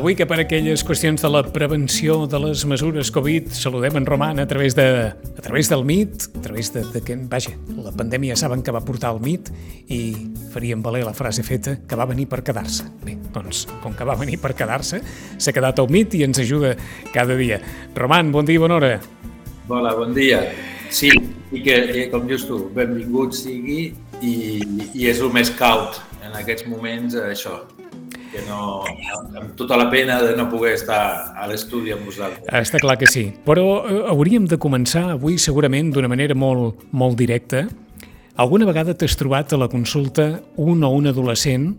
Avui que per aquelles qüestions de la prevenció de les mesures Covid saludem en Roman a través, de, a través del MIT, a través de, de que, vaja, la pandèmia saben que va portar el MIT i faríem valer la frase feta que va venir per quedar-se. Bé, doncs, com que va venir per quedar-se, s'ha quedat al MIT i ens ajuda cada dia. Roman, bon dia i bona hora. Hola, bon dia. Sí, i que, eh, com dius tu, benvingut sigui i, i és el més caut en aquests moments això, que no, amb tota la pena de no poder estar a l'estudi amb vosaltres. Està clar que sí, però eh, hauríem de començar avui segurament d'una manera molt, molt directa. Alguna vegada t'has trobat a la consulta un o un adolescent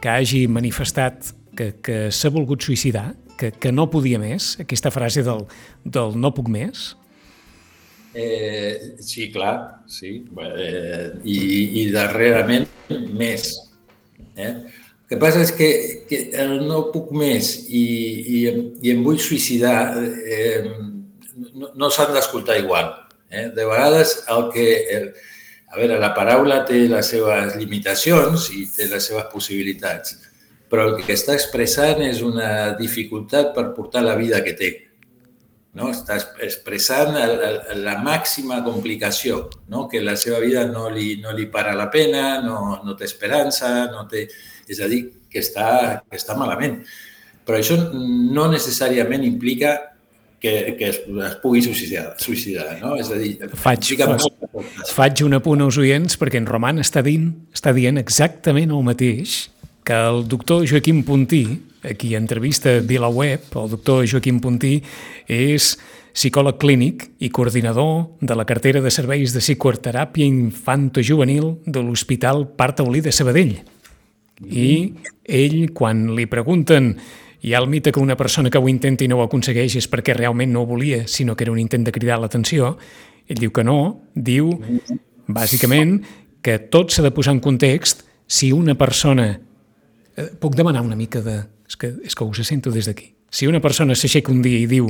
que hagi manifestat que, que s'ha volgut suïcidar, que, que no podia més, aquesta frase del, del no puc més? Eh, sí, clar, sí. Eh, i, I darrerament més. Eh? Que passa és que, que no puc més i, i, i em vull suïcidar eh, no, no s'han d'escoltar igual. Eh? De vegades el que... El, a veure, la paraula té les seves limitacions i té les seves possibilitats, però el que està expressant és una dificultat per portar la vida que té no? està expressant el, la màxima complicació, no? que la seva vida no li, no li para la pena, no, no té esperança, no té... és a dir, que està, que està malament. Però això no necessàriament implica que, que es, es pugui suïcidar, suïcidar no? És a dir, faig, faig, faig un apunt als oients perquè en Roman està dient, està dient exactament el mateix que el doctor Joaquim Puntí, a qui entrevista VilaWeb, el doctor Joaquim Puntí, és psicòleg clínic i coordinador de la cartera de serveis de psicoteràpia infanto-juvenil de l'Hospital Partaulí de Sabadell. I ell, quan li pregunten hi ha el mite que una persona que ho intenta i no ho aconsegueix és perquè realment no ho volia, sinó que era un intent de cridar l'atenció, ell diu que no, diu, bàsicament, que tot s'ha de posar en context. Si una persona Eh, puc demanar una mica de... És que, és que us sento des d'aquí. Si una persona s'aixeca un dia i diu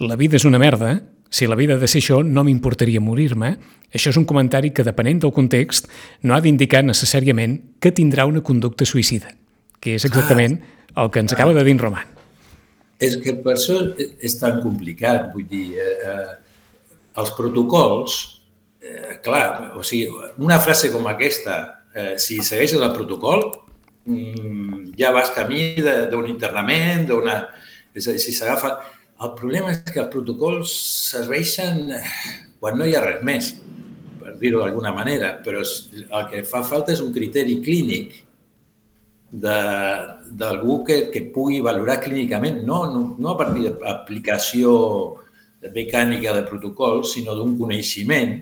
la vida és una merda, si la vida de ser això, no m'importaria morir-me, això és un comentari que, depenent del context, no ha d'indicar necessàriament que tindrà una conducta suïcida, que és exactament ah, el que ens acaba de dir en Roman. És que per això és tan complicat, vull dir, eh, eh, els protocols, eh, clar, o sigui, una frase com aquesta, eh, si segueixes el protocol, Mm, ja vas camí d'un internament, d'una... Si s'agafa... El problema és que els protocols serveixen quan no hi ha res més, per dir-ho d'alguna manera, però el que fa falta és un criteri clínic d'algú que, que pugui valorar clínicament, no, no, no a partir d'aplicació mecànica de protocols, sinó d'un coneixement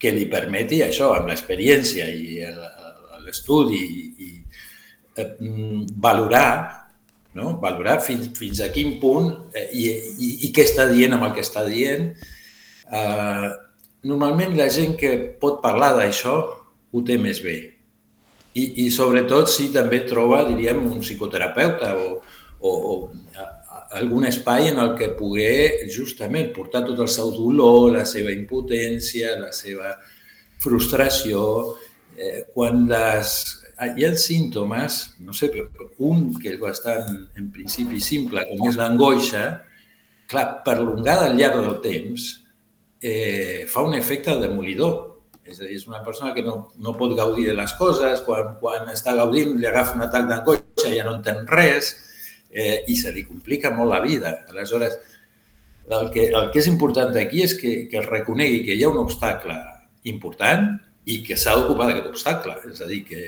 que li permeti això, amb l'experiència i l'estudi i, Eh, mm, valorar, no? valorar fins, fins a quin punt eh, i, i, i què està dient amb el que està dient. Eh, normalment la gent que pot parlar d'això ho té més bé. I, I sobretot si també troba, diríem, un psicoterapeuta o, o, o algun espai en el que poder justament portar tot el seu dolor, la seva impotència, la seva frustració, eh, quan les hi ha símptomes, no sé, però un que és bastant, en principi, simple, com és l'angoixa, clar, perllongada al llarg del temps, eh, fa un efecte demolidor. És a dir, és una persona que no, no pot gaudir de les coses, quan, quan està gaudint li agafa un atac d'angoixa, ja no entén res eh, i se li complica molt la vida. Aleshores, el que, el que és important aquí és que, que es reconegui que hi ha un obstacle important i que s'ha d'ocupar d'aquest obstacle. És a dir, que,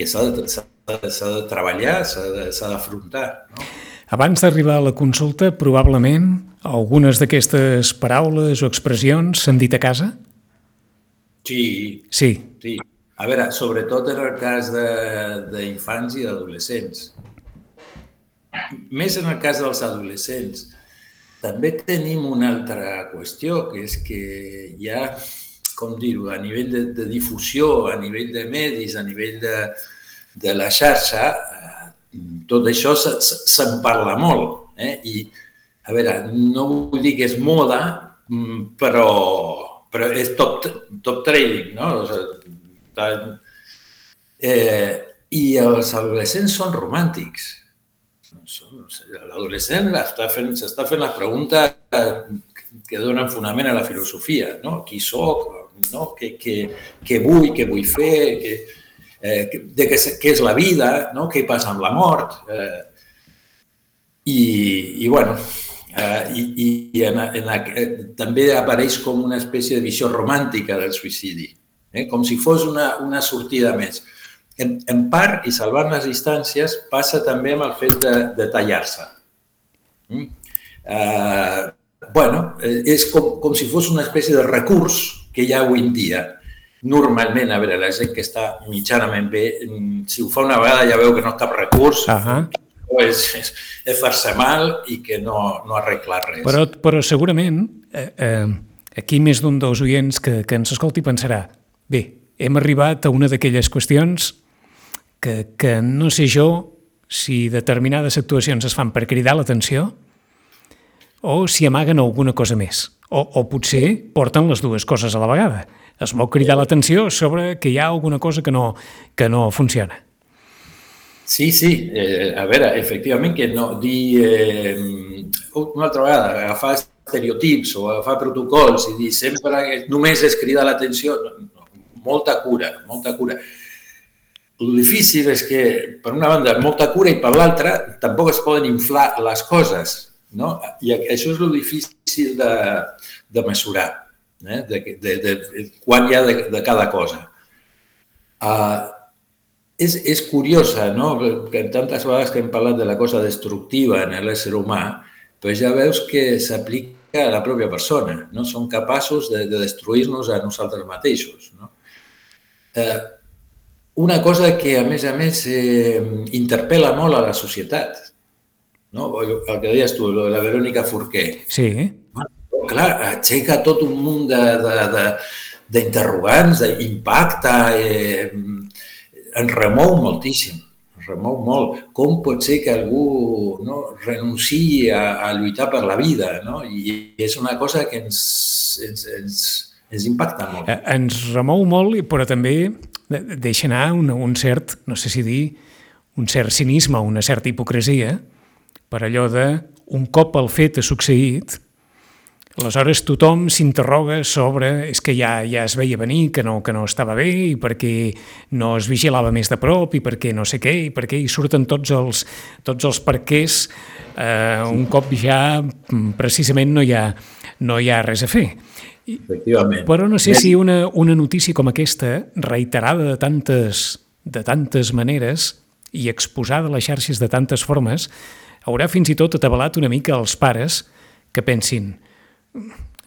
que s'ha de, de treballar, s'ha d'afrontar. No? Abans d'arribar a la consulta, probablement algunes d'aquestes paraules o expressions s'han dit a casa? Sí. Sí. sí. A veure, sobretot en el cas d'infants i d'adolescents. Més en el cas dels adolescents. També tenim una altra qüestió, que és que hi ha com dir-ho, a nivell de, de difusió, a nivell de medis, a nivell de, de la xarxa, eh, tot això se'n parla molt. Eh? I, a veure, no vull dir que és moda, mm, però, però és top, top trading, no? O sigui, tant, eh, I els adolescents són romàntics. l'adolescent s'està fent, fent les preguntes que donen fonament a la filosofia, no? Qui sóc, no? Què, què, què vull, què vull fer, què, eh, de què, què és la vida, no? què passa amb la mort. Eh, i, I, bueno, eh, i, i en, en, en, també apareix com una espècie de visió romàntica del suïcidi, eh? com si fos una, una sortida més. En, en part, i salvant les distàncies, passa també amb el fet de, de tallar-se. Mm? Eh, bueno, eh, és com, com si fos una espècie de recurs que hi ha avui en dia. Normalment, a veure, la gent que està mitjanament bé, mm, si ho fa una vegada ja veu que no és cap recurs, uh -huh. és, és, és fer-se mal i que no, no arreglar res. Però, però segurament eh, eh, aquí més d'un dels oients que, que ens escolti pensarà bé, hem arribat a una d'aquelles qüestions que, que no sé jo si determinades actuacions es fan per cridar l'atenció o si amaguen alguna cosa més. O, o potser porten les dues coses a la vegada. Es vol cridar l'atenció sobre que hi ha alguna cosa que no, que no funciona. Sí, sí. Eh, a veure, efectivament, que no dir eh, una altra vegada, agafar estereotips o agafar protocols i dir sempre que només és cridar l'atenció, no, no, molta cura, molta cura. El difícil és que, per una banda, molta cura i per l'altra, tampoc es poden inflar les coses. No? I això és el difícil de, de mesurar, eh? de, de, de, de quan hi ha de, de cada cosa. Uh, és, és curiosa, no? que tantes vegades que hem parlat de la cosa destructiva en l'ésser humà, però ja veus que s'aplica a la pròpia persona. No? Som capaços de, de destruir-nos a nosaltres mateixos. No? Eh, una cosa que, a més a més, eh, interpel·la molt a la societat. No? El que deies tu, de la Verònica Forquer. Sí. Bueno, clar, aixeca tot un munt d'interrogants, d'impacte, eh, ens remou moltíssim, ens remou molt. Com pot ser que algú no, renunciï a, a lluitar per la vida? No? I és una cosa que ens, ens, ens, ens impacta molt. Eh, ens remou molt, però també deixa anar un, un cert, no sé si dir, un cert cinisme, una certa hipocresia, per allò de un cop el fet ha succeït, aleshores tothom s'interroga sobre és que ja ja es veia venir, que no, que no estava bé i perquè no es vigilava més de prop i perquè no sé què i perquè hi surten tots els, tots els perquès eh, un cop ja mm, precisament no hi ha, no hi ha res a fer. Efectivament. Però no sé si una, una notícia com aquesta, reiterada de tantes, de tantes maneres i exposada a les xarxes de tantes formes, haurà fins i tot atabalat una mica els pares que pensin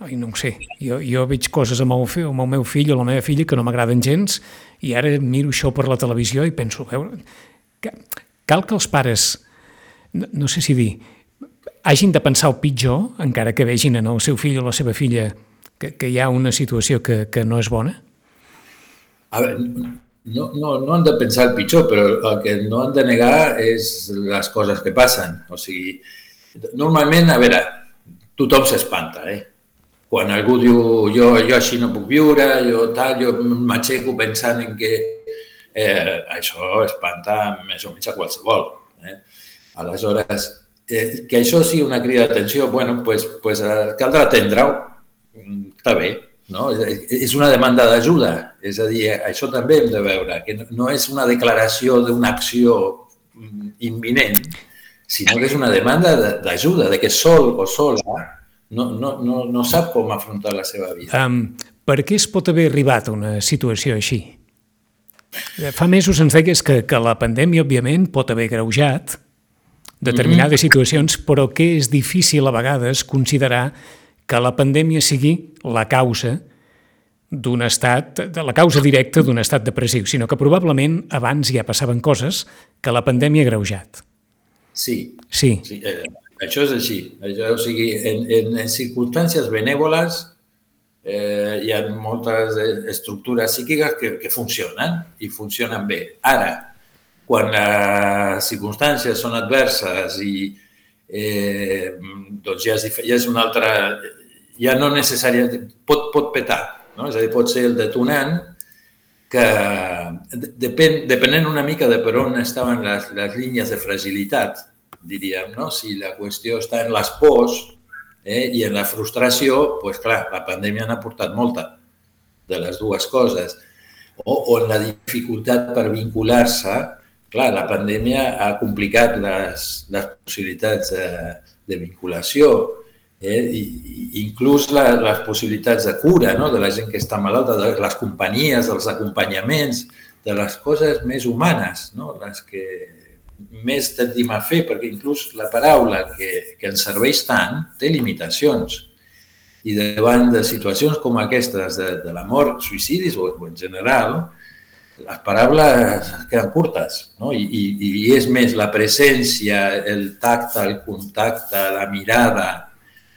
ai, no ho sé, jo, jo veig coses amb el, fill, amb el meu fill o la meva filla que no m'agraden gens i ara miro això per la televisió i penso, veure, cal que els pares, no, no sé si dir, hagin de pensar el pitjor, encara que vegin en el seu fill o la seva filla que, que hi ha una situació que, que no és bona? A veure, no, no, no han de pensar el pitjor, però el que no han de negar és les coses que passen. O sigui, normalment, a veure, tothom s'espanta, eh? Quan algú diu jo, jo així no puc viure, jo tal, jo m'aixeco pensant en que eh, això espanta més o menys a qualsevol. Eh? Aleshores, eh, que això sigui una crida d'atenció, bueno, pues, pues, eh, caldrà atendre-ho està bé, no? És una demanda d'ajuda, és a dir, això també hem de veure, que no és una declaració d'una acció imminent, sinó que és una demanda d'ajuda, de que sol o sola no, no, no, no sap com afrontar la seva vida. Um, per què es pot haver arribat a una situació així? Fa mesos ens deies que, que la pandèmia, òbviament, pot haver greujat determinades mm -hmm. situacions, però que és difícil a vegades considerar que la pandèmia sigui la causa d'un estat, de la causa directa d'un estat depressiu, sinó que probablement abans ja passaven coses que la pandèmia ha greujat. Sí. Sí. sí eh, això és així. Això, o sigui, en, en, en circumstàncies benèvoles eh, hi ha moltes estructures psíquiques que, que funcionen i funcionen bé. Ara, quan les circumstàncies són adverses i, eh, doncs ja és, ja és una altra... Ja no necessàriament... Pot, pot petar, no? És a dir, pot ser el detonant que depèn, depenent una mica de per on estaven les, les línies de fragilitat diríem, no? Si la qüestió està en les pors eh, i en la frustració, doncs clar, la pandèmia n'ha portat molta de les dues coses. O, o en la dificultat per vincular-se, clar, la pandèmia ha complicat les, les possibilitats de, de vinculació, eh? I, inclús la, les possibilitats de cura no? de la gent que està malalta, de les companyies, dels acompanyaments, de les coses més humanes, no? les que més tendim a fer, perquè inclús la paraula que, que ens serveix tant té limitacions. I davant de situacions com aquestes de, de la mort, suïcidis o, o en general, les paraules queden curtes, no? I, i, i és més la presència, el tacte, el contacte, la mirada,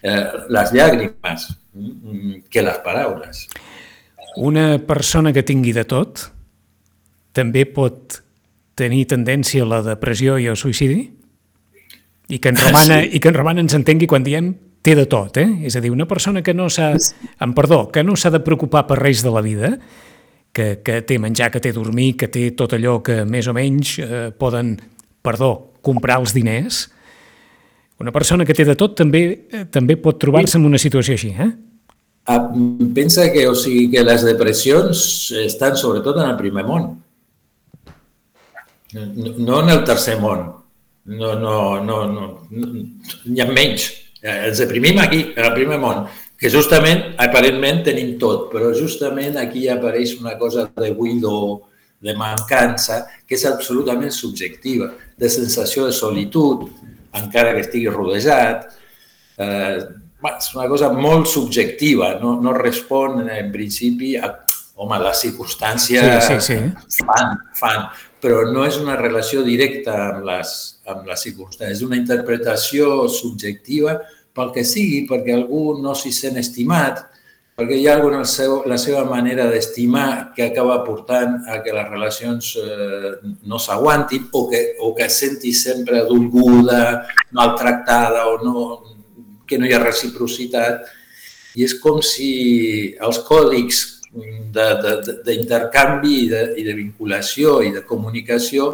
eh, les llàgrimes, mm, que les paraules. Una persona que tingui de tot també pot tenir tendència a la depressió i al suïcidi? I que en Romana, sí. i que en Romana ens entengui quan diem té de tot, eh? És a dir, una persona que no s'ha... En perdó, que no s'ha de preocupar per res de la vida, que, que té menjar, que té dormir, que té tot allò que més o menys eh, poden, perdó, comprar els diners, una persona que té de tot també eh, també pot trobar-se en una situació així, eh? Ah, pensa que, o sigui, que les depressions estan sobretot en el primer món no en el tercer món, no, no, no, no, n'hi ha menys. Ens deprimim aquí, en el primer món, que justament, aparentment, tenim tot, però justament aquí apareix una cosa de buidor, de mancança, que és absolutament subjectiva, de sensació de solitud, encara que estigui rodejat. Eh, és una cosa molt subjectiva, no, no respon en principi a, home, les circumstàncies sí, sí, sí. fan, fan però no és una relació directa amb les, amb les circumstàncies, és una interpretació subjectiva pel que sigui, perquè algú no s'hi sent estimat, perquè hi ha alguna seu, la seva manera d'estimar que acaba portant a que les relacions eh, no s'aguantin o que, o que es senti sempre dolguda, maltractada o no, que no hi ha reciprocitat. I és com si els còdics d'intercanvi i, de, i de vinculació i de comunicació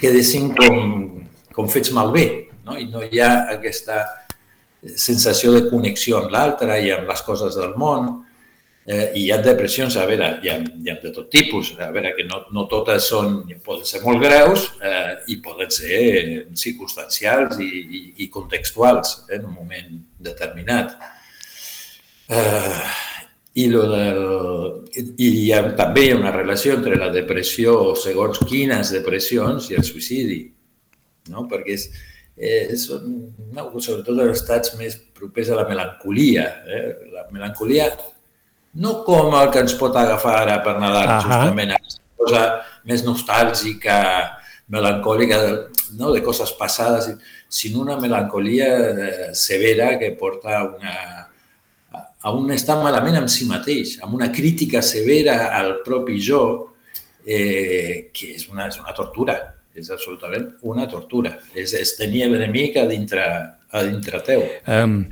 quedessin com, com fets malbé no? i no hi ha aquesta sensació de connexió amb l'altre i amb les coses del món. Eh, I hi ha depressions, a veure, hi ha, hi ha de tot tipus, a veure, que no, no totes són, poden ser molt greus eh, i poden ser circumstancials i, i, i contextuals eh, en un moment determinat. Eh, i, lo del, i hi ha també una relació entre la depressió, segons quines depressions, i el suïcidi, no? perquè és, eh, són, no, sobretot els estats més propers a la melancolia. Eh? La melancolia no com el que ens pot agafar ara per Nadal, uh -huh. justament, aquesta cosa més nostàlgica, melancòlica, no? de coses passades, sinó una melancolia eh, severa que porta a una a un estar malament amb si mateix, amb una crítica severa al propi jo, eh, que és una, és una tortura, és absolutament una tortura. És, és tenir l'enemic a dintre, a dintre teu. Um,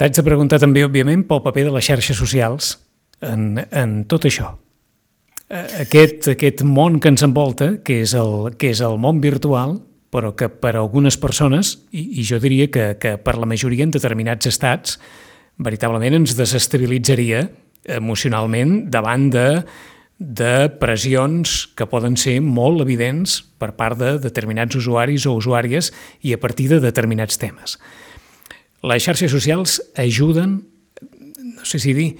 T'haig de preguntar també, òbviament, pel paper de les xarxes socials en, en tot això. Aquest, aquest món que ens envolta, que és el, que és el món virtual, però que per a algunes persones, i, i jo diria que, que per la majoria en determinats estats, veritablement ens desestabilitzaria emocionalment davant de, de pressions que poden ser molt evidents per part de determinats usuaris o usuàries i a partir de determinats temes. Les xarxes socials ajuden, no sé si dir,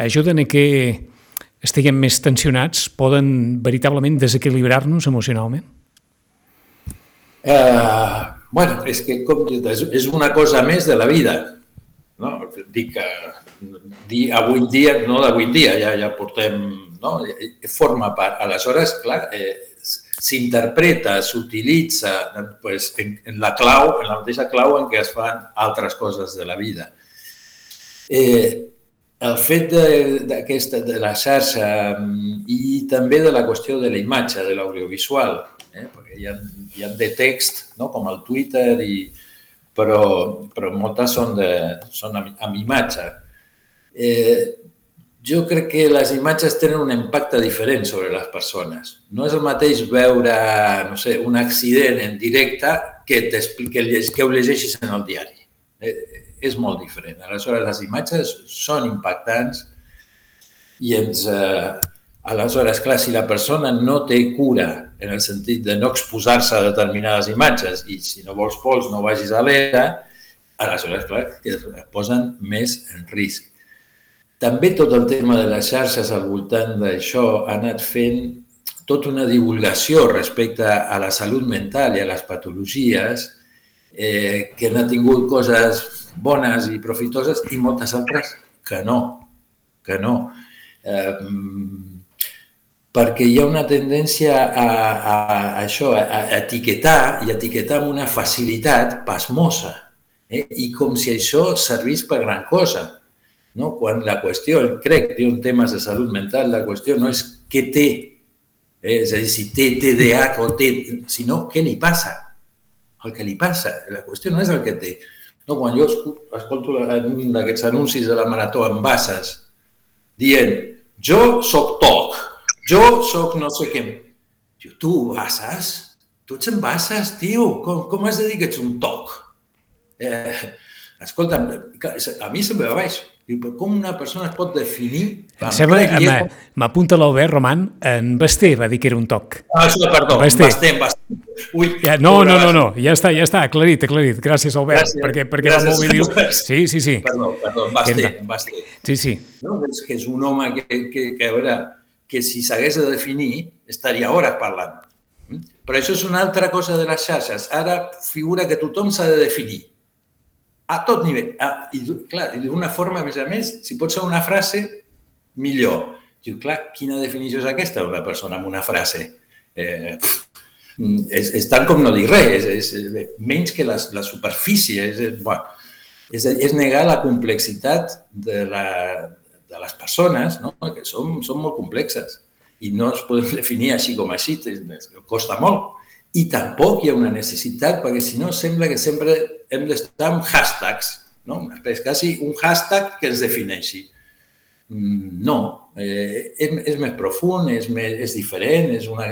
ajuden a que estiguem més tensionats, poden veritablement desequilibrar-nos emocionalment? Uh, bueno, és que com, és una cosa més de la vida no? Dic que dir avui dia, no d'avui dia, ja, ja portem, no? forma part. Aleshores, clar, eh, s'interpreta, s'utilitza pues, en, en la clau, en la mateixa clau en què es fan altres coses de la vida. Eh, el fet d'aquesta, de, de la xarxa mm, i també de la qüestió de la imatge, de l'audiovisual, eh? perquè hi ha, hi ha de text, no? com el Twitter i, però, però moltes són, de, són amb, amb imatge. Eh, jo crec que les imatges tenen un impacte diferent sobre les persones. No és el mateix veure, no sé, un accident en directe que, que, que ho llegeixis en el diari. Eh, és molt diferent. Aleshores, les imatges són impactants i ens... Eh, aleshores, clar, si la persona no té cura en el sentit de no exposar-se a determinades imatges i si no vols pols no vagis a l'era, aleshores, clar, que es posen més en risc. També tot el tema de les xarxes al voltant d'això ha anat fent tota una divulgació respecte a la salut mental i a les patologies eh, que han tingut coses bones i profitoses i moltes altres que no, que no. Eh, perquè hi ha una tendència a, a, a això, a, a etiquetar i etiquetar amb una facilitat pasmosa eh? i com si això servís per gran cosa. No? Quan la qüestió, crec que un temes de salut mental, la qüestió no és què té, eh? és a dir, si té TDAH o té, sinó què li passa, el que li passa. La qüestió no és el que té. No, quan jo escolto un d'aquests anuncis de la Marató en bases dient jo sóc TOC, jo sóc no sé què. Diu, tu bases? Tu ets en bases, tio. Com, com has de dir que ets un TOC? Eh, escolta'm, a mi se'm ve a baix. Com una persona es pot definir... M'apunta l'Albert Roman, en Basté va dir que era un toc. Ah, això, perdó, Basté, Basté, Basté. Ui, ja, no, no, no, no, ja està, ja està, aclarit, aclarit. Gràcies, Albert, Gràcies. perquè, perquè Gràcies. va molt bé diu... Sí, sí, sí. Perdó, perdó, Basté, Basté. Sí, sí. No, és que és un home que, que, que a veure, que si s'hagués de definir estaria hores parlant. Però això és una altra cosa de les xarxes. Ara figura que tothom s'ha de definir a tot nivell. Ah, I, clar, d'una forma, a més a més, si pot ser una frase, millor. Diu, clar, quina definició és aquesta d'una persona amb una frase? Eh, és, és tant com no dir res, és, és menys que la, la superfície. És, és, bueno, és, és negar la complexitat de, la, de les persones, no? que són, són molt complexes i no es poden definir així com així, costa molt. I tampoc hi ha una necessitat, perquè si no sembla que sempre hem d'estar amb hashtags, no? És quasi un hashtag que ens defineixi. Mm, no, eh, és, és més profund, és, més, és diferent, és una...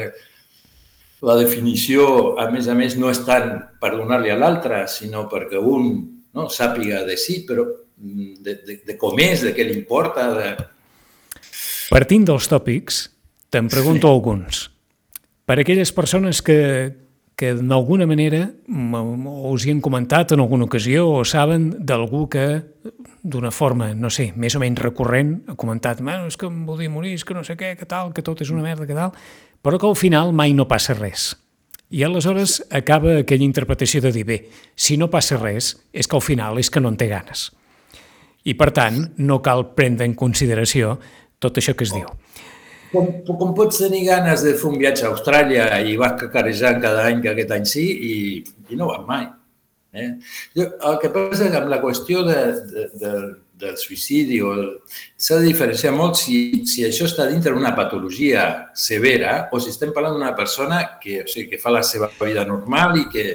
La definició, a més a més, no és tant per donar-li a l'altre, sinó perquè un no, sàpiga de si, però mm, de, de, de com és, de què li importa. De... Partint dels tòpics, te'n pregunto sí. alguns per aquelles persones que, que d'alguna manera us hi han comentat en alguna ocasió o saben d'algú que d'una forma, no sé, més o menys recurrent, ha comentat, bueno, és que em volia morir, és que no sé què, que tal, que tot és una merda, que tal, però que al final mai no passa res. I aleshores acaba aquella interpretació de dir, bé, si no passa res, és que al final és que no en té ganes. I, per tant, no cal prendre en consideració tot això que es diu. Com, com pots tenir ganes de fer un viatge a Austràlia i vas cacarejant cada any que aquest any sí i, i no vas mai. Eh? Jo, el que passa és que amb la qüestió de, de, de, del suïcidi s'ha de diferenciar molt si, si això està dintre d'una patologia severa o si estem parlant d'una persona que, o sigui, que fa la seva vida normal i que,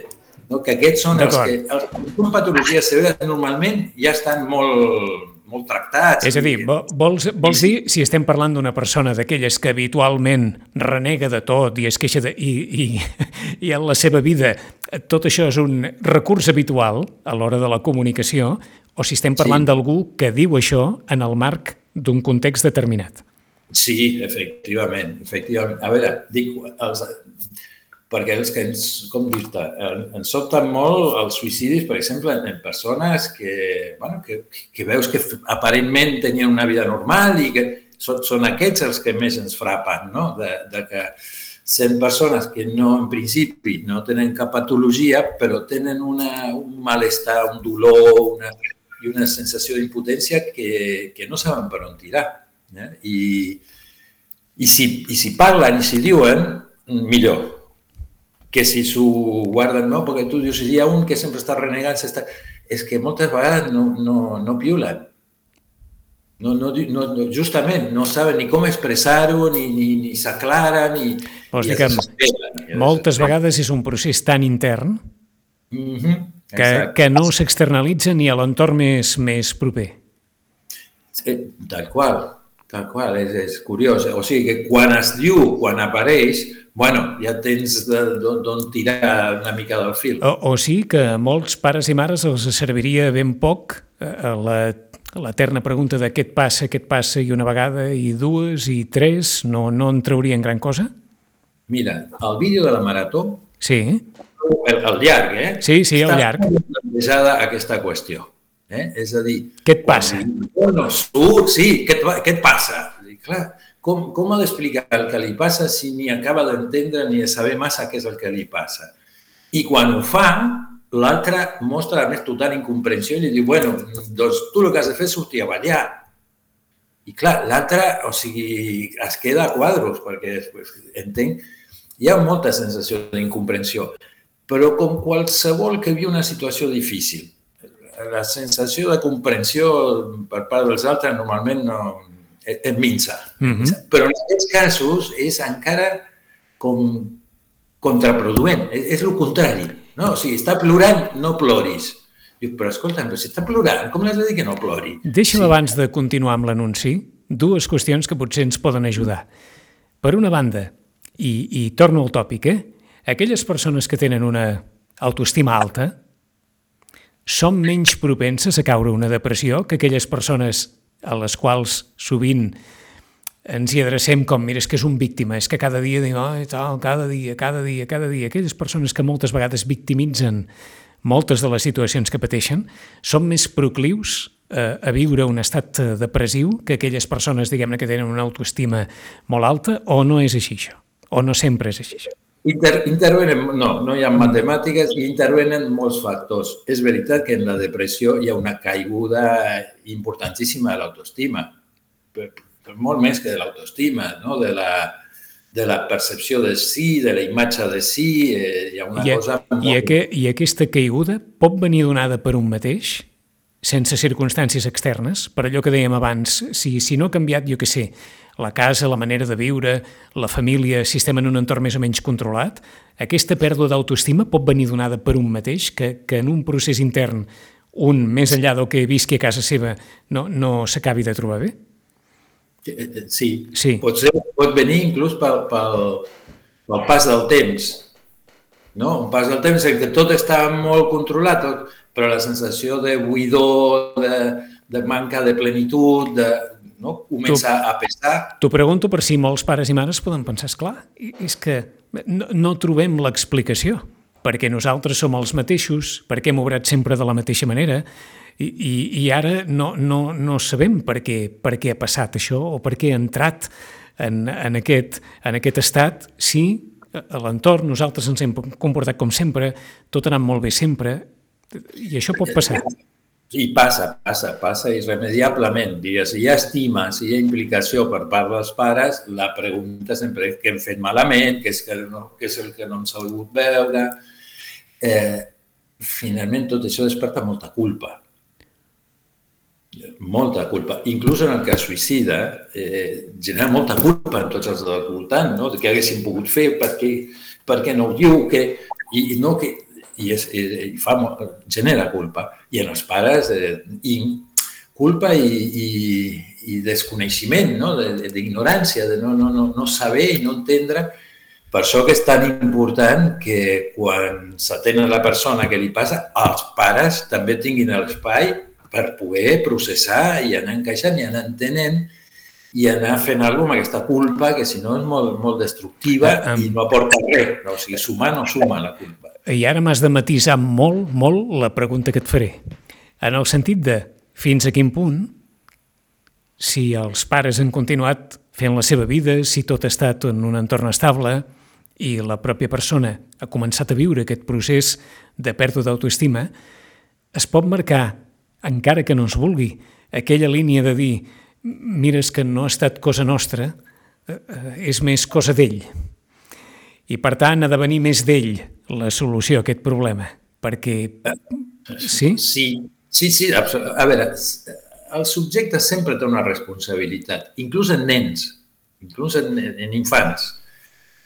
no, que aquests són els que... Els, amb patologies severes normalment ja estan molt, molt tractats. És a dir, vols, vols dir, si estem parlant d'una persona d'aquelles que habitualment renega de tot i es queixa de, i, i, i en la seva vida tot això és un recurs habitual a l'hora de la comunicació, o si estem parlant sí. d'algú que diu això en el marc d'un context determinat. Sí, efectivament, efectivament. A veure, dic, els, perquè és que ens, com dir-te, ens sobten molt els suïcidis, per exemple, en persones que, bueno, que, que veus que aparentment tenien una vida normal i que són, són aquests els que més ens frapen, no? De, de que sent persones que no, en principi, no tenen cap patologia, però tenen una, un malestar, un dolor una, i una sensació d'impotència que, que no saben per on tirar. Eh? I, i, si, I si parlen i si diuen, millor, que si s'ho guarden, no, perquè tu dius, si hi ha un que sempre està renegant, està... és que moltes vegades no, no, no piulen. No, no, no, justament, no saben ni com expressar-ho, ni, ni, ni s'aclaren, ni... Vols dir que moltes vegades és un procés tan intern mm -hmm, que, que no s'externalitza ni a l'entorn més, més proper. Sí, tal qual, tal qual, és, és curiós. O sigui que quan es diu, quan apareix, bueno, ja tens d'on tirar una mica del fil. O, o sí que a molts pares i mares els serviria ben poc eh, la l'eterna pregunta de què et passa, què et passa, i una vegada, i dues, i tres, no, no en traurien gran cosa? Mira, el vídeo de la marató, sí. el, el llarg, eh? Sí, sí, el llarg. Està plantejada aquesta qüestió. Eh? És a dir... Què et passa? No, surt, sí, què et, què et passa? Clar, com, com ha d'explicar el que li passa si ni acaba d'entendre ni de saber massa què és el que li passa? I quan ho fa, l'altre mostra la més total incomprensió i li diu, bueno, doncs tu el que has de fer és sortir a ballar. I clar, l'altre, o sigui, es queda a quadros, perquè pues, entenc, hi ha molta sensació d'incomprensió, però com qualsevol que viu una situació difícil, la sensació de comprensió per part dels altres normalment no, et minsa. Mm -hmm. Però en aquests casos és encara com contraproduent, és, és el contrari. No? O sigui, està plorant, no ploris. Diu, però escolta, però si està plorant, com l'has de dir que no plori? Deixa'm sí. abans de continuar amb l'anunci, dues qüestions que potser ens poden ajudar. Per una banda, i, i torno al tòpic, eh? aquelles persones que tenen una autoestima alta són menys propenses a caure una depressió que aquelles persones a les quals sovint ens hi adrecem com, mira, és que és un víctima, és que cada dia diu, oh, tal, cada dia, cada dia, cada dia. Aquelles persones que moltes vegades victimitzen moltes de les situacions que pateixen, són més proclius eh, a viure un estat depressiu que aquelles persones, diguem-ne, que tenen una autoestima molt alta, o no és així això? O no sempre és així això? Inter, intervenen, no, no hi ha matemàtiques i intervenen molts factors. És veritat que en la depressió hi ha una caiguda importantíssima de l'autoestima, molt més que de l'autoestima, no? de, la, de la percepció de si, de la imatge de si, eh, hi ha una I, cosa... Molt... I, aqu I aquesta caiguda pot venir donada per un mateix, sense circumstàncies externes, per allò que dèiem abans, si, si no ha canviat, jo què sé, la casa, la manera de viure, la família, si estem en un entorn més o menys controlat, aquesta pèrdua d'autoestima pot venir donada per un mateix, que, que en un procés intern un, més enllà del que visqui a casa seva, no, no s'acabi de trobar bé? Eh, eh, sí, sí. Pot, ser, pot venir inclús pel, pel, pel pas del temps. No? Un pas del temps en què tot està molt controlat, però la sensació de buidor, de, de manca de plenitud, de, no? comença a pesar. T'ho pregunto per si molts pares i mares poden pensar, és clar, és que no, no trobem l'explicació, perquè nosaltres som els mateixos, perquè hem obrat sempre de la mateixa manera, i, i, i ara no, no, no sabem per què, per què ha passat això o per què ha entrat en, en, aquest, en aquest estat si a l'entorn nosaltres ens hem comportat com sempre, tot ha anat molt bé sempre, i això pot passar. I passa, passa, passa irremediablement. Digues, si hi ha estima, si hi ha implicació per part dels pares, la pregunta sempre és què hem fet malament, què és, que no, què és el que no hem sabut veure. Eh, finalment, tot això desperta molta culpa. Molta culpa. Inclús en el cas suïcida, eh, genera molta culpa en tots els del voltant, no? de què haguéssim pogut fer, per què, per què no ho diu, que, i no que i, és, i fa, genera culpa. I en els pares, eh, i culpa i, i, i desconeixement, no? d'ignorància, de, de no, no, no, no saber i no entendre. Per això que és tan important que quan s'atén la persona que li passa, els pares també tinguin l'espai per poder processar i anar encaixant i anar entenent i anar fent alguna amb aquesta culpa que si no és molt, molt destructiva um, i no aporta res. No? O sigui, sumar no suma la culpa. I ara m'has de matisar molt, molt la pregunta que et faré. En el sentit de fins a quin punt, si els pares han continuat fent la seva vida, si tot ha estat en un entorn estable i la pròpia persona ha començat a viure aquest procés de pèrdua d'autoestima, es pot marcar, encara que no es vulgui, aquella línia de dir mira, és que no ha estat cosa nostra, eh, eh, és més cosa d'ell. I, per tant, ha de venir més d'ell la solució a aquest problema, perquè... Sí? Sí, sí, sí. A veure, el subjecte sempre té una responsabilitat, inclús en nens, inclús en, en infants.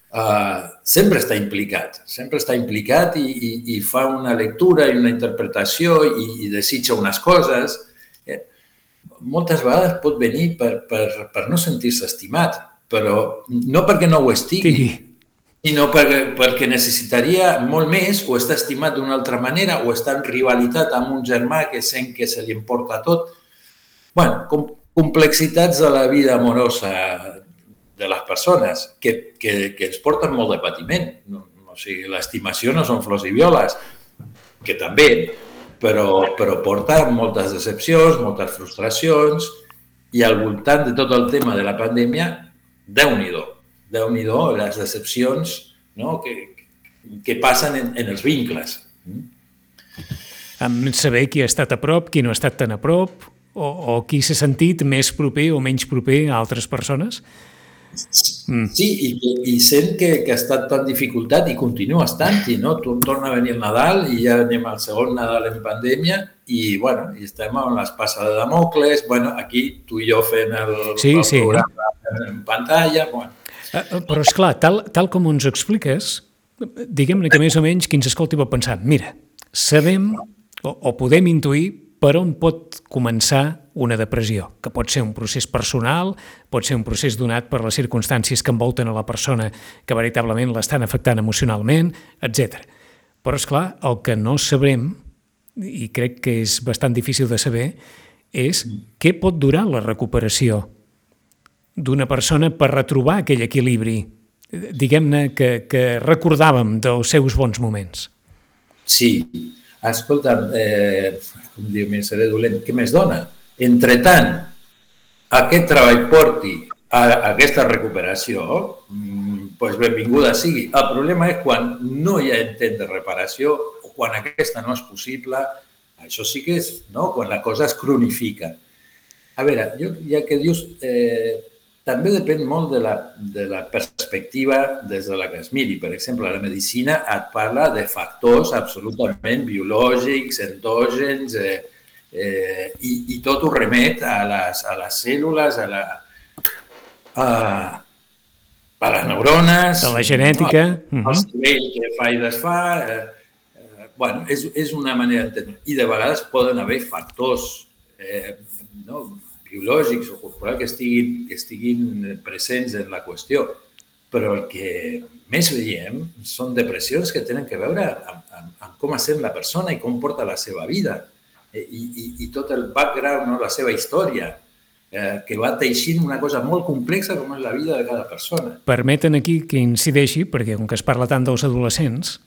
Uh, sempre està implicat, sempre està implicat i, i, i fa una lectura i una interpretació i, i desitja unes coses. Moltes vegades pot venir per, per, per no sentir-se estimat, però no perquè no ho estigui, sí sinó perquè, perquè necessitaria molt més o està estimat d'una altra manera o està en rivalitat amb un germà que sent que se li importa tot. bueno, com, complexitats de la vida amorosa de les persones que, que, que ens porten molt de patiment. No, o sigui, l'estimació no són flors i violes, que també, però, però porta moltes decepcions, moltes frustracions, i al voltant de tot el tema de la pandèmia, déu-n'hi-do, déu nhi déu les decepcions no? que, que passen en, en els vincles. Amb saber qui ha estat a prop, qui no ha estat tan a prop, o, o qui s'ha sentit més proper o menys proper a altres persones? Mm. Sí, i, i sent que, que ha estat tan dificultat i continua estant-hi, no? Tu torna a venir el Nadal i ja anem al segon Nadal en pandèmia i, bueno, i estem amb l'espasa de Damocles, bueno, aquí tu i jo fent el, sí, el sí. programa en pantalla, bueno. Eh, eh, però, és clar, tal, tal com ens expliques, diguem-ne que més o menys qui ens escolti va pensar, mira, sabem o, o podem intuir per on pot començar una depressió, que pot ser un procés personal, pot ser un procés donat per les circumstàncies que envolten a la persona que veritablement l'estan afectant emocionalment, etc. Però, és clar, el que no sabrem, i crec que és bastant difícil de saber, és què pot durar la recuperació d'una persona per retrobar aquell equilibri, diguem-ne, que, que recordàvem dels seus bons moments. Sí, escolta, eh, com diu, seré dolent, què més dona? Entre tant, aquest treball porti a, aquesta recuperació, doncs benvinguda sigui. El problema és quan no hi ha intent de reparació o quan aquesta no és possible, això sí que és no? quan la cosa es cronifica. A veure, jo, ja que dius, eh, també depèn molt de la, de la perspectiva des de la que es miri. Per exemple, la medicina et parla de factors absolutament biològics, endògens, eh, eh, i, i tot ho remet a les, a les cèl·lules, a, la, a, a les neurones... A la genètica. No? El cervell que fa i desfà... Eh, eh, bueno, és, és una manera d'entendre. I de vegades poden haver factors eh, no? biològics o corporals que estiguin, que estiguin presents en la qüestió. Però el que més veiem són depressions que tenen que veure amb, amb, amb com sent la persona i com porta la seva vida i, i, i tot el background, no? la seva història, eh, que va teixint una cosa molt complexa com és la vida de cada persona. Permeten aquí que incideixi, perquè com que es parla tant dels adolescents,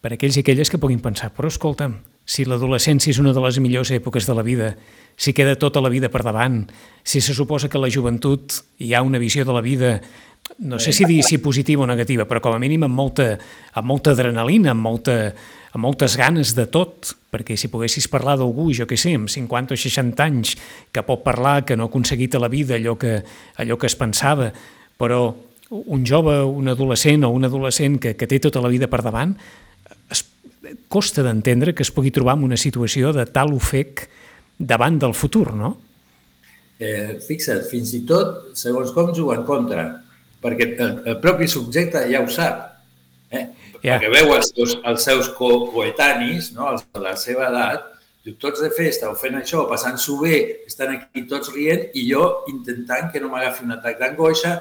per aquells i aquelles que puguin pensar, però escolta'm, si l'adolescència és una de les millors èpoques de la vida, si queda tota la vida per davant, si se suposa que la joventut hi ha una visió de la vida, no sé si dir si positiva o negativa, però com a mínim amb molta, amb molta adrenalina, amb, molta, amb moltes ganes de tot, perquè si poguessis parlar d'algú, jo què sé, amb 50 o 60 anys, que pot parlar, que no ha aconseguit a la vida allò que, allò que es pensava, però un jove, un adolescent o un adolescent que, que té tota la vida per davant, costa d'entendre que es pugui trobar en una situació de tal ofec davant del futur, no? Eh, fixa't, fins i tot, segons com juga en contra, perquè el, el propi subjecte ja ho sap, eh? Yeah. perquè veu els seus, els seus co coetanis, no? els de la seva edat, diu, tots de festa o fent això, passant-s'ho bé, estan aquí tots rient i jo intentant que no m'agafi un atac d'angoixa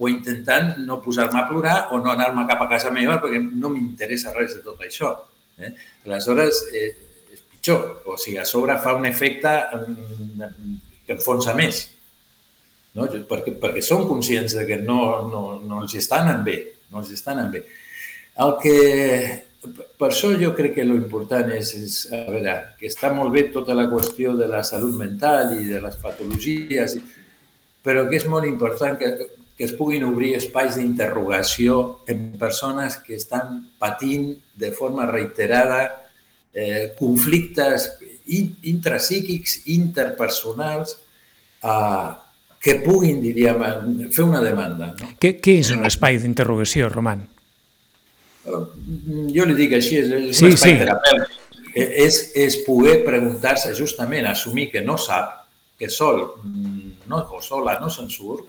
o intentant no posar-me a plorar o no anar-me cap a casa meva perquè no m'interessa res de tot això. Eh? Aleshores, eh, és pitjor. O sigui, a sobre fa un efecte que enfonsa més. No? Perquè, perquè som conscients de que no, no, no els està anant bé. No els està anant bé. El que, per això jo crec que l'important és, és, a veure, que està molt bé tota la qüestió de la salut mental i de les patologies, però que és molt important que, que es puguin obrir espais d'interrogació en persones que estan patint de forma reiterada eh, conflictes intrapsíquics, interpersonals, eh, que puguin, diríem, fer una demanda. No? Què, què és un espai d'interrogació, Roman? Jo li dic així, és, és sí, un espai sí. terapèutic. Eh, és, és poder preguntar-se justament, assumir que no sap, que sol mm, no, o sola no se'n surt,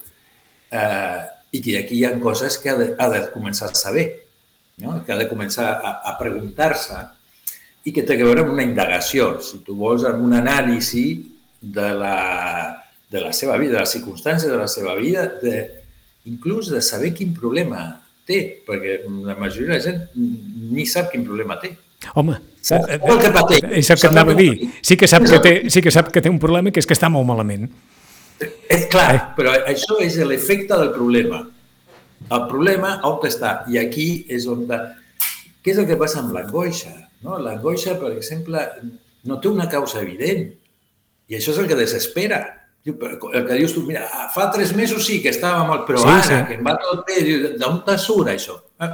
eh, i que aquí hi ha coses que ha de, ha de començar a saber, no? que ha de començar a, a preguntar-se i que té a veure amb una indagació, si tu vols, amb un anàlisi de la, de la seva vida, de les circumstàncies de la seva vida, de, inclús de saber quin problema té, perquè la majoria de la gent ni sap quin problema té. Home, sap el que pateix. És el que et anava a dir. Sí que, sap que té, sí que sap que té un problema que és que està molt malament. És clar, eh? però això és l'efecte del problema. El problema on està? I aquí és on... De... Què és el que passa amb l'angoixa? No? L'angoixa, per exemple, no té una causa evident. I això és el que desespera. El que dius tu, mira, fa tres mesos sí que estava molt, però sí, ara, sí. que em va tot bé, d'on te surt això? Eh?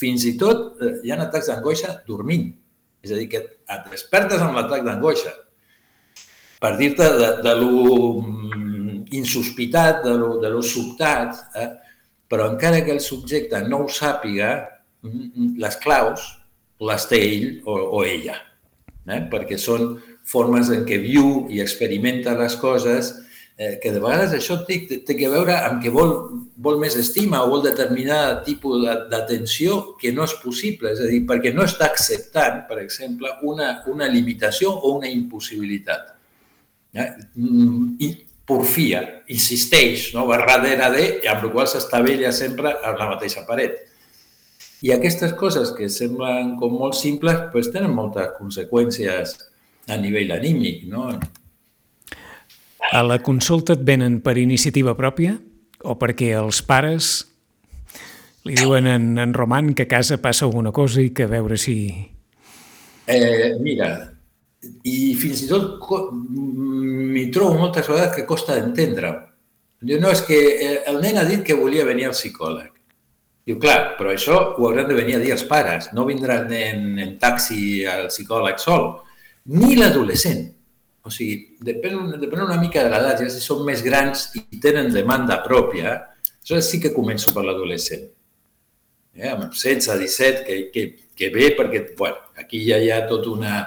Fins i tot eh, hi ha atacs d'angoixa dormint. És a dir, que et despertes amb l'atac d'angoixa. Per dir-te de, de lo mm, insospitat, de lo, de lo sobtat, eh? però encara que el subjecte no ho sàpiga, mm, les claus les té ell o, o ella, eh? perquè són formes en què viu i experimenta les coses, eh, que de vegades això té, té que veure amb que vol, vol més estima o vol determinat tipus d'atenció que no és possible, és a dir, perquè no està acceptant, per exemple, una, una limitació o una impossibilitat. Eh? Mm, I porfia, insisteix, no? va darrere de, amb la qual s'estavella sempre a la mateixa paret. I aquestes coses que semblen com molt simples pues, tenen moltes conseqüències a nivell anímic. No? A la consulta et venen per iniciativa pròpia o perquè els pares li diuen en, en Roman que a casa passa alguna cosa i que a veure si... Eh, mira, i fins i tot m'hi trobo moltes vegades que costa d'entendre. Diu, no, és que eh, el nen ha dit que volia venir al psicòleg. Diu, clar, però això ho hauran de venir a dir els pares. No vindrà el nen en taxi al psicòleg sol. Ni l'adolescent. O sigui, depèn, depèn una mica de l'edat. Ja si són més grans i tenen demanda pròpia, això sí que començo per l'adolescent. Eh, amb 16, 17, que, que, que ve perquè, bueno, aquí ja hi ha tot una,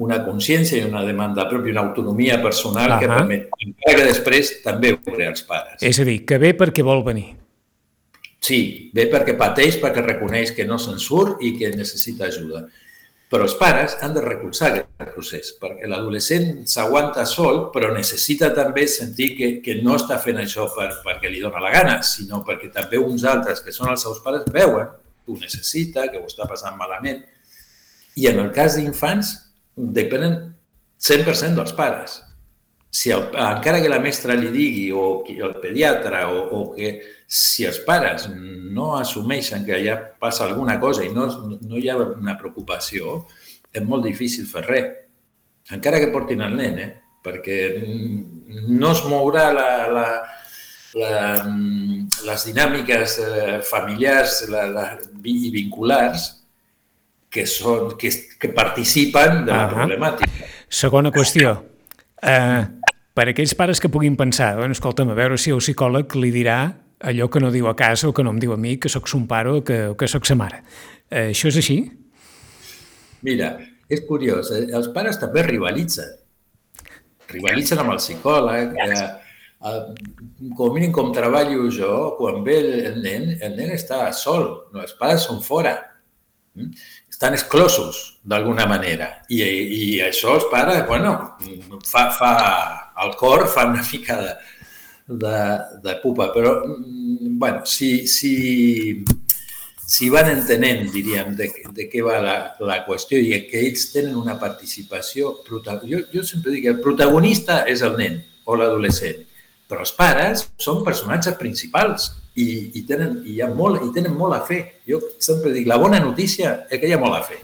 una consciència i una demanda pròpia, una autonomia personal uh -huh. que permet, encara que després també ho veuré els pares. És a dir, que ve perquè vol venir. Sí, ve perquè pateix, perquè reconeix que no se'n surt i que necessita ajuda. Però els pares han de recolzar aquest procés, perquè l'adolescent s'aguanta sol, però necessita també sentir que, que no està fent això per, perquè li dona la gana, sinó perquè també uns altres, que són els seus pares, veuen que ho necessita, que ho està passant malament. I en el cas d'infants, depenen 100% dels pares. Si el, encara que la mestra li digui, o el pediatre, o, o que si els pares no assumeixen que ja passa alguna cosa i no, no hi ha una preocupació, és molt difícil fer res. Encara que portin el nen, eh? perquè no es mourà la, la, la, les dinàmiques eh, familiars la, la, i vinculars que, són, que, que participen de la uh -huh. problemàtica. Segona qüestió. Uh, per aquells pares que puguin pensar, bueno, escolta'm, a veure si el psicòleg li dirà allò que no diu a casa o que no em diu a mi, que sóc son pare o que, o que sóc sa mare. Uh, això és així? Mira, és curiós, eh? els pares també rivalitzen. Rivalitzen amb el psicòleg. Eh, com a mínim, com treballo jo, quan ve el nen, el nen està sol, no, els pares són fora. Mm? estan exclosos d'alguna manera. I, I això els pares, bueno, fa, fa el cor fa una mica de, de, de pupa, però bueno, si, si, si van entenent, diríem, de, de què va la, la qüestió i que ells tenen una participació... Jo, jo sempre dic que el protagonista és el nen o l'adolescent, però els pares són personatges principals i, i, tenen, i, hi ha molt, i tenen molt a fer. Jo sempre dic, la bona notícia és que hi ha molt a fer.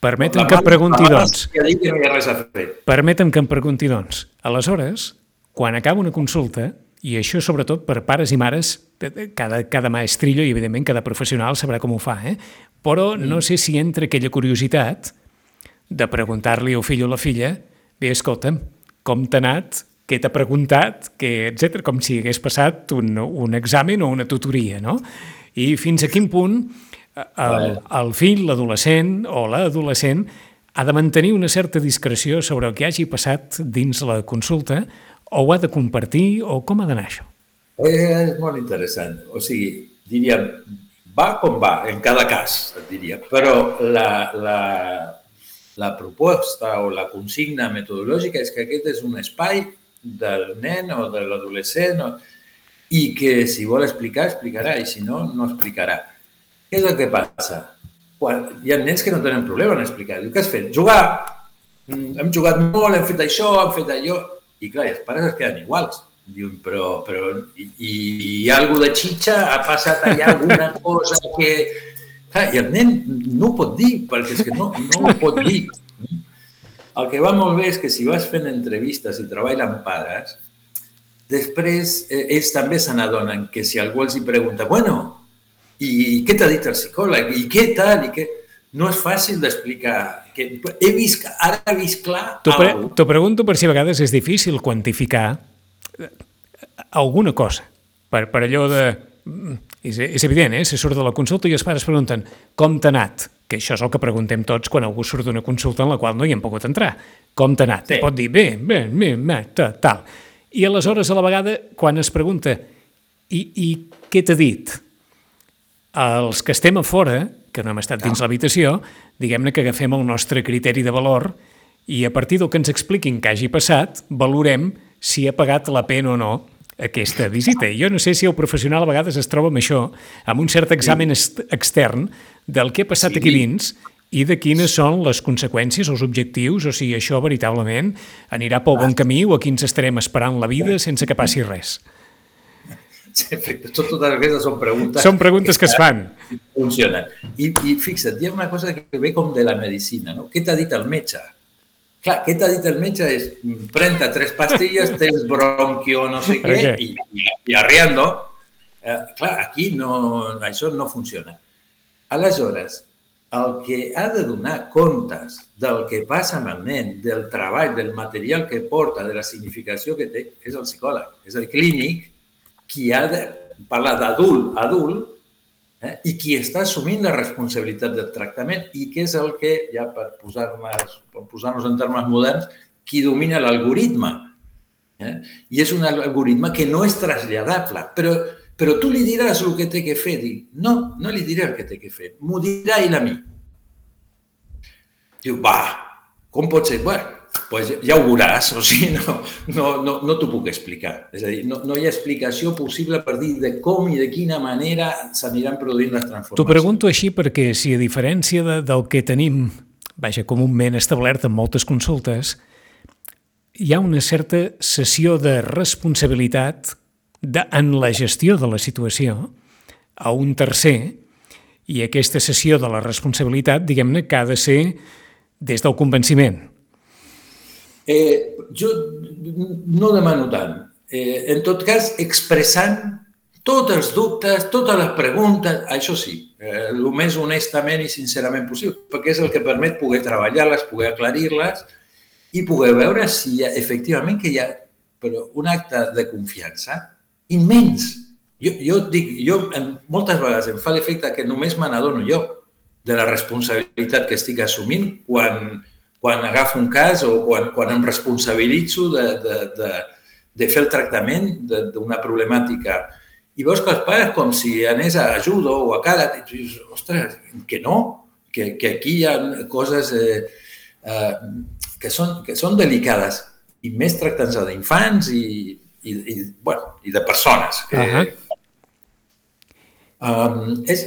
Permetem que em pregunti, doncs... Que no hi ha res a fer. Permetem que em pregunti, doncs, aleshores, quan acaba una consulta, i això sobretot per pares i mares, cada, cada maestrillo i evidentment cada professional sabrà com ho fa, eh? però no mm. sé si entra aquella curiositat de preguntar-li al fill o la filla bé, escolta'm, com t'ha anat què t'ha preguntat, que, etc com si hagués passat un, un examen o una tutoria, no? I fins a quin punt eh, el, el fill, l'adolescent o l'adolescent ha de mantenir una certa discreció sobre el que hagi passat dins la consulta o ho ha de compartir o com ha d'anar això? És molt interessant. O sigui, diríem, va com va, en cada cas, et diria. Però la, la, la proposta o la consigna metodològica és que aquest és un espai del nen o de l'adolescent o... i que si vol explicar, explicarà i si no, no explicarà. què és el que passa? Quan hi ha nens que no tenen problema en explicar. Diu, què has fet? Jugar. Mm, hem jugat molt, hem fet això, hem fet allò. I clar, els pares es queden iguals. Diuen, però, però i, i ha alguna de xitxa? Ha passat allà alguna cosa que... Clar, I el nen no ho pot dir, perquè és que no, no ho pot dir. El que va molt bé és que si vas fent entrevistes i treballen amb pares, després eh, ells també se n'adonen que si algú els hi pregunta, bueno, i què t'ha dit el psicòleg? I què tal? I què... No és fàcil d'explicar. Que he vist, ara he vist clar... T'ho pre pregunto per si a vegades és difícil quantificar eh, alguna cosa. Per, per allò de... Mm, és, és evident, eh? Se surt de la consulta i els pares pregunten com t'ha anat? Que això és el que preguntem tots quan algú surt d'una consulta en la qual no hi hem pogut entrar. Com t'ha anat? Sí. Pot dir bé, bé, bé, bé, tal. I aleshores, a la vegada, quan es pregunta i, i què t'ha dit? Els que estem a fora, que no hem estat dins l'habitació, diguem-ne que agafem el nostre criteri de valor i a partir del que ens expliquin que hagi passat, valorem si ha pagat la pena o no aquesta visita. I jo no sé si el professional a vegades es troba amb això, amb un cert examen extern del que ha passat sí. aquí dins i de quines són les conseqüències, els objectius, o si això veritablement anirà pel bon camí o a quins estarem esperant la vida sense que passi res. Sí, tot, totes aquestes són preguntes... Són preguntes que, que es fan. Funcionen. I, I fixa't, hi ha una cosa que ve com de la medicina, no? Què t'ha dit el metge? Clar, què t'ha dit el metge és pren-te tres pastilles, tens bronquio, no sé què, okay. i, i, i arriando. Eh, clar, aquí no, això no funciona. Aleshores, el que ha de donar comptes del que passa amb el nen, del treball, del material que porta, de la significació que té, és el psicòleg, és el clínic, qui ha de parlar d'adult adult eh? i qui està assumint la responsabilitat del tractament i que és el que, ja per posar-nos posar, en termes moderns, qui domina l'algoritme. Eh? I és un algoritme que no és traslladable, però, però tu li diràs el que té que fer. Dic, no, no li diré el que té que fer, m'ho dirà ell a mi. Diu, va, com pot ser? Bueno, pues ja ho veuràs, o sigui, no, no, no, no t'ho puc explicar. És a dir, no, no hi ha explicació possible per dir de com i de quina manera s'aniran produint les transformacions. T'ho pregunto així perquè si a diferència de, del que tenim, vaja, comúment establert en moltes consultes, hi ha una certa sessió de responsabilitat de, en la gestió de la situació a un tercer i aquesta sessió de la responsabilitat, diguem-ne, que ha de ser des del convenciment, Eh, jo no demano tant. Eh, en tot cas, expressant tots els dubtes, totes les preguntes, això sí, eh, més honestament i sincerament possible, perquè és el que permet poder treballar-les, poder aclarir-les i poder veure si hi ha, efectivament que hi ha però un acte de confiança immens. Jo, jo dic, jo moltes vegades em fa l'efecte que només me n'adono jo de la responsabilitat que estic assumint quan, quan agafo un cas o quan, quan em responsabilitzo de, de, de, de fer el tractament d'una problemàtica. I veus que els pares com si anés a ajuda o a cara, i tu dius, ostres, que no, que, que aquí hi ha coses eh, eh, que, són, que són delicades i més tractant-se d'infants i, i, i, bueno, i de persones. Que, uh -huh. um, és,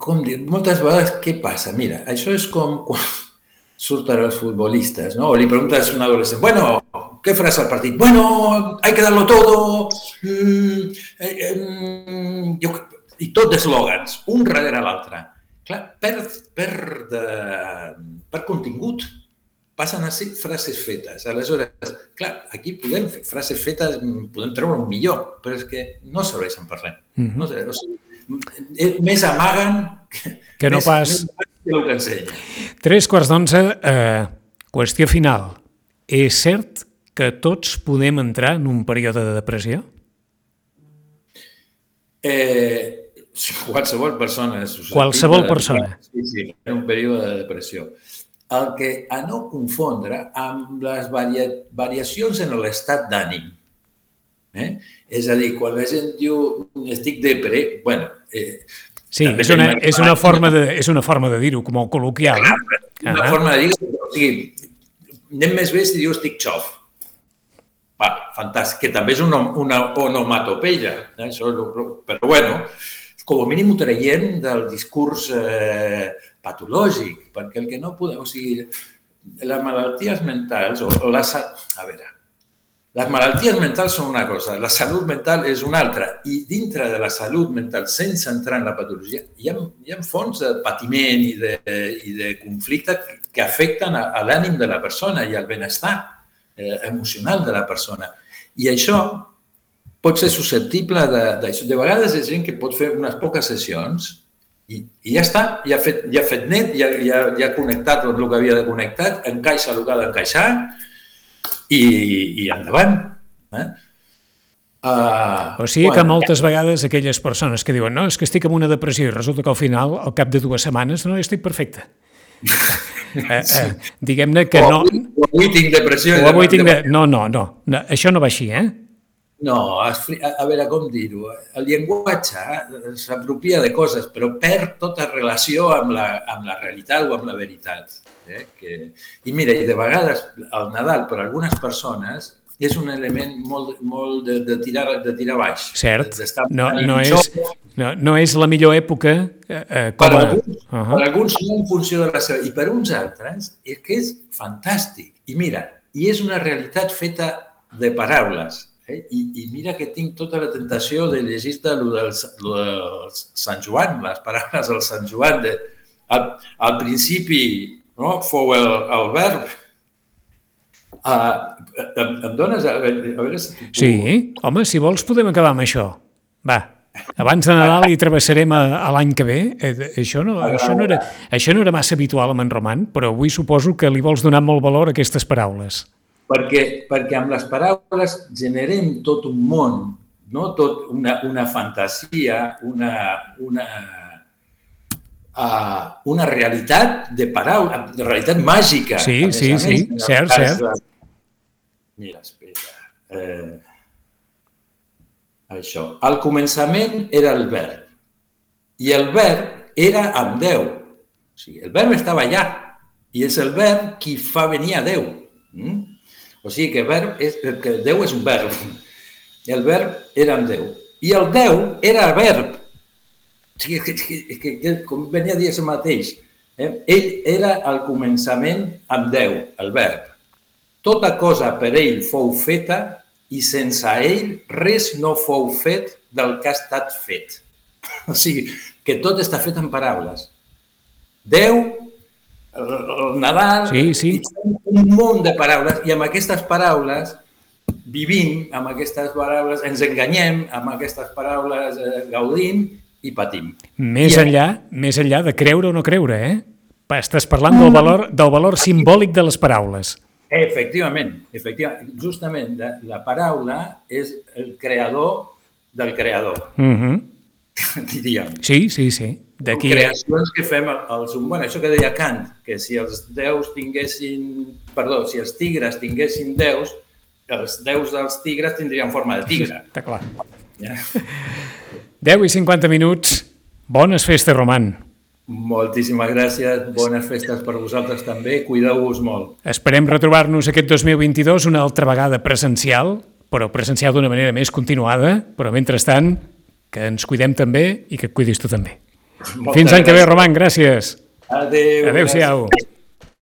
com dir, moltes vegades què passa? Mira, això és com quan, surten els futbolistes, ¿no? O li preguntes a un adolescent, bueno, què faràs al partit? Bueno, hay que darlo todo. Mm, eh, eh, jo, I tot d'eslògans, un darrere l'altre. Clar, per, per, de, per contingut passen a ser frases fetes. Aleshores, clar, aquí podem fer frases fetes, podem treure un millor, però és que no serveixen per res. Mm -hmm. no, o sigui, més amaguen que, que no més, pas... Més el que ensenya. Tres quarts d'onze, eh, qüestió final. És cert que tots podem entrar en un període de depressió? Eh, qualsevol persona. Qualsevol persona. Sí, sí, en un període de depressió. El que a no confondre amb les varia, variacions en l'estat d'ànim. Eh? És a dir, quan la gent diu estic depre, bueno, eh, Sí, és una, és una forma de, és una forma de dir-ho, com el col·loquial. Una ah forma de dir-ho, o sigui, anem més bé si diu estic xof. Va, fantàstic, que també és una, una onomatopeia, eh? Això, però bueno, com a mínim ho traiem del discurs eh, patològic, perquè el que no podem... O sigui, les malalties mentals, o, o la... A veure, les malalties mentals són una cosa, la salut mental és una altra. I dintre de la salut mental, sense entrar en la patologia, hi ha, hi ha fons de patiment i de, i de conflicte que afecten a, a l'ànim de la persona i al benestar eh, emocional de la persona. I això pot ser susceptible d'això. De, de vegades és gent que pot fer unes poques sessions i, i ja està, ja ha fet, ja ha fet net, ja, ja, ja ha connectat tot el que havia de connectar, encaixa el que ha d'encaixar i, i endavant. Eh? Uh, o sigui bueno, que moltes vegades aquelles persones que diuen no, és que estic en una depressió i resulta que al final, al cap de dues setmanes, no, estic perfecte. eh, eh, Diguem-ne que no... O avui tinc depressió. O avui tinc de... No, no, no, no. Això no va així, eh? No, a, a veure com dir-ho. El llenguatge eh, s'apropia de coses, però perd tota relació amb la, amb la realitat o amb la veritat. Eh? Que... I mira, i de vegades el Nadal per a algunes persones és un element molt, molt de, de, tirar, de tirar baix. Cert. No, no, és, no, no és la millor època eh, eh com per, alguns, uh -huh. per alguns no en funció de la seva... I per uns altres és que és fantàstic. I mira, i és una realitat feta de paraules Eh? I, I mira que tinc tota la tentació de llegir-te el del, del Sant Joan, les paraules del Sant Joan. De, al, al principi no, fou el, el verb. Uh, em, em dones... A veure, a veure si Sí, home, si vols podem acabar amb això. Va, abans de Nadal hi travessarem a, a l'any que ve. Eh, això, no, això, no era, això no era massa habitual amb en Roman, però avui suposo que li vols donar molt valor a aquestes paraules perquè, perquè amb les paraules generem tot un món, no? tot una, una fantasia, una, una, uh, una realitat de paraules, de realitat màgica. Sí, sí, sí, cert, cert. De... Mira, espera. Eh, això. Al començament era el verb i el verb era amb Déu. O sigui, el verb estava allà i és el verb qui fa venir a Déu. Mm? O sigui que, verb és, que Déu és un verb. El verb era amb Déu. I el Déu era verb. O sigui, que, que, que, que com venia a dir això mateix, eh? ell era al començament amb Déu, el verb. Tota cosa per ell fou feta i sense ell res no fou fet del que ha estat fet. O sigui, que tot està fet en paraules. Déu el Nadal, sí, sí. un munt de paraules i amb aquestes paraules vivim, amb aquestes paraules ens enganyem, amb aquestes paraules eh, gaudim i patim. Més I enllà, més enllà de creure o no creure, eh? Estàs parlant del valor, del valor simbòlic de les paraules. Efectivament, efectivament. Justament, la, la paraula és el creador del creador. Mm -hmm. Diríem. Sí, sí, sí. D'aquí... Creacions que fem els humans. Això que deia Kant, que si els déus tinguessin... Perdó, si els tigres tinguessin déus, els déus dels tigres tindrien forma de tigre. Està clar. Ja. 10 i 50 minuts. Bones festes, Roman. Moltíssimes gràcies. Bones festes per vosaltres també. Cuideu-vos molt. Esperem retrobar-nos aquest 2022 una altra vegada presencial, però presencial d'una manera més continuada. Però mentrestant, que ens cuidem també i que et cuidis tu també. Moltes Fins l'any que ve, Roman, gràcies. Adéu. Adéu-siau. Gràcies.